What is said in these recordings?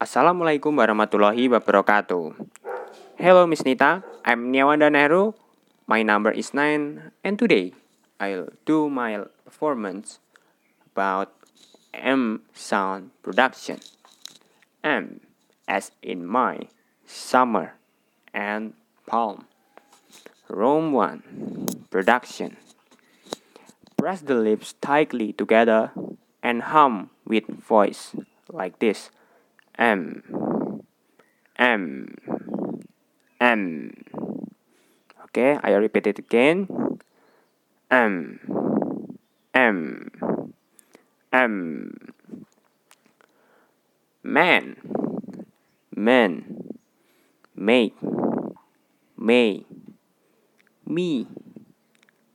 Assalamualaikum warahmatullahi wabarakatuh. Hello Miss Nita, I'm Nyawanda Nehru. My number is 9 and today I'll do my performance about M sound production. M as in my, summer, and palm. Room 1 Production Press the lips tightly together and hum with voice like this M. M. M. Okay, I repeat it again. M. M. M. Man. Man. Make May. Me.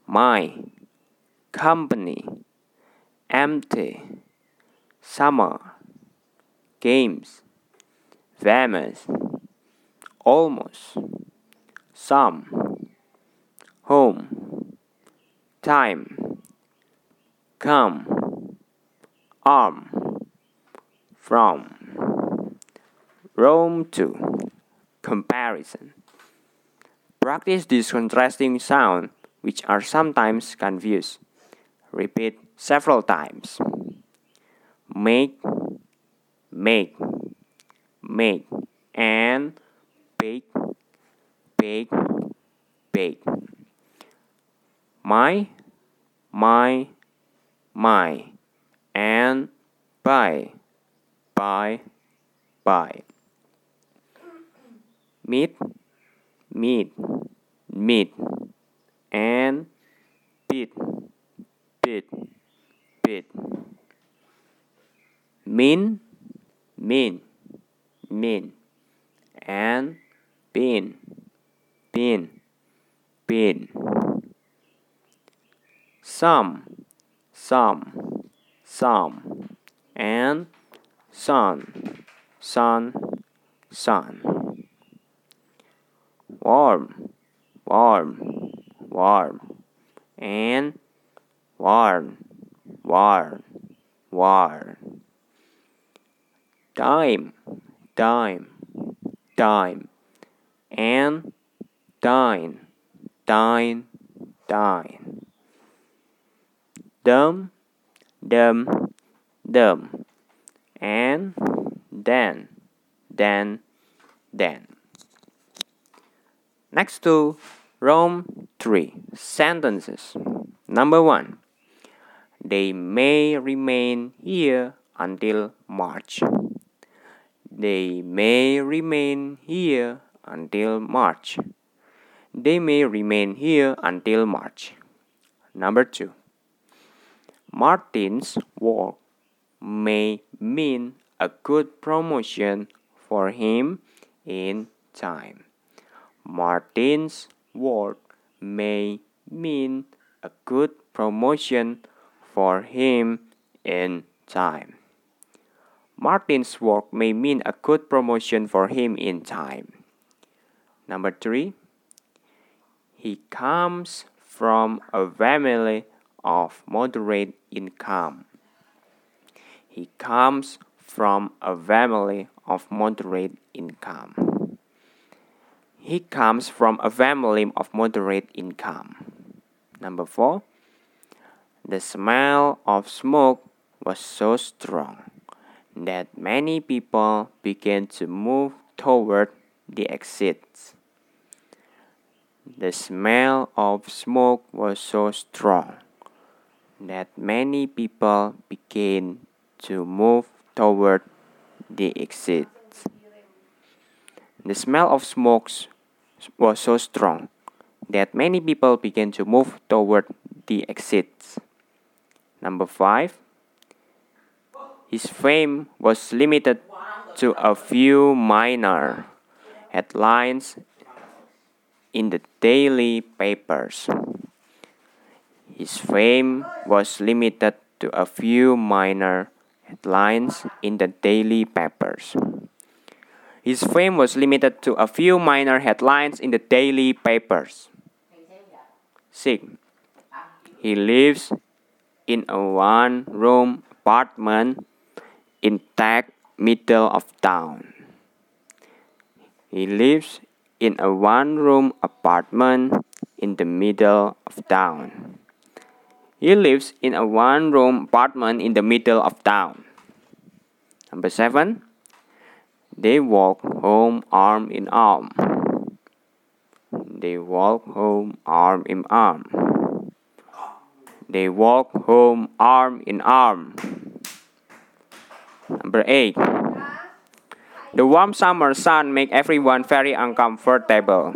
My. Company. Empty. Summer Games Famous Almost Some Home Time Come Arm From Rome to Comparison Practice these contrasting sounds which are sometimes confused. Repeat several times. Make, make, make, and bake, bake, bake. My, my, my, and buy, buy, buy. Meet, meet, meet, and beat, beat, beat. Mean, mean, mean, and bean, bean, bean. Some, some, some, and sun, sun, sun. Warm, warm, warm, and warm, warm, warm. Dime, dime, dime, and dine, dine, dine. Dumb, dumb, dumb, and then, then, then. Next to Rome 3 sentences. Number 1. They may remain here until March. They may remain here until March. They may remain here until March. Number 2. Martin's work may mean a good promotion for him in time. Martin's work may mean a good promotion for him in time. Martin's work may mean a good promotion for him in time. Number three, he comes from a family of moderate income. He comes from a family of moderate income. He comes from a family of moderate income. Number four, the smell of smoke was so strong that many people began to move toward the exits. The smell of smoke was so strong that many people began to move toward the exits. The smell of smoke was so strong that many people began to move toward the exits. Number five, his fame was limited to a few minor headlines in the daily papers. His fame was limited to a few minor headlines in the daily papers. His fame was limited to a few minor headlines in the daily papers. 6. He lives in a one room apartment in Tech middle of town. He lives in a one room apartment in the middle of town. He lives in a one room apartment in the middle of town. Number seven, they walk home arm in arm. They walk home arm in arm. They walk home arm in arm. Number eight. The warm summer sun make everyone very uncomfortable.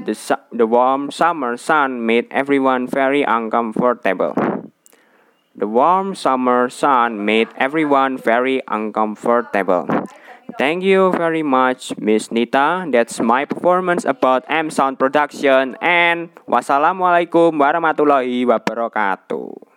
The, su- the warm summer sun made everyone very uncomfortable. The warm summer sun made everyone very uncomfortable. Thank you very much, Miss Nita. That's my performance about M Sound Production and wassalamualaikum warahmatullahi wabarakatuh.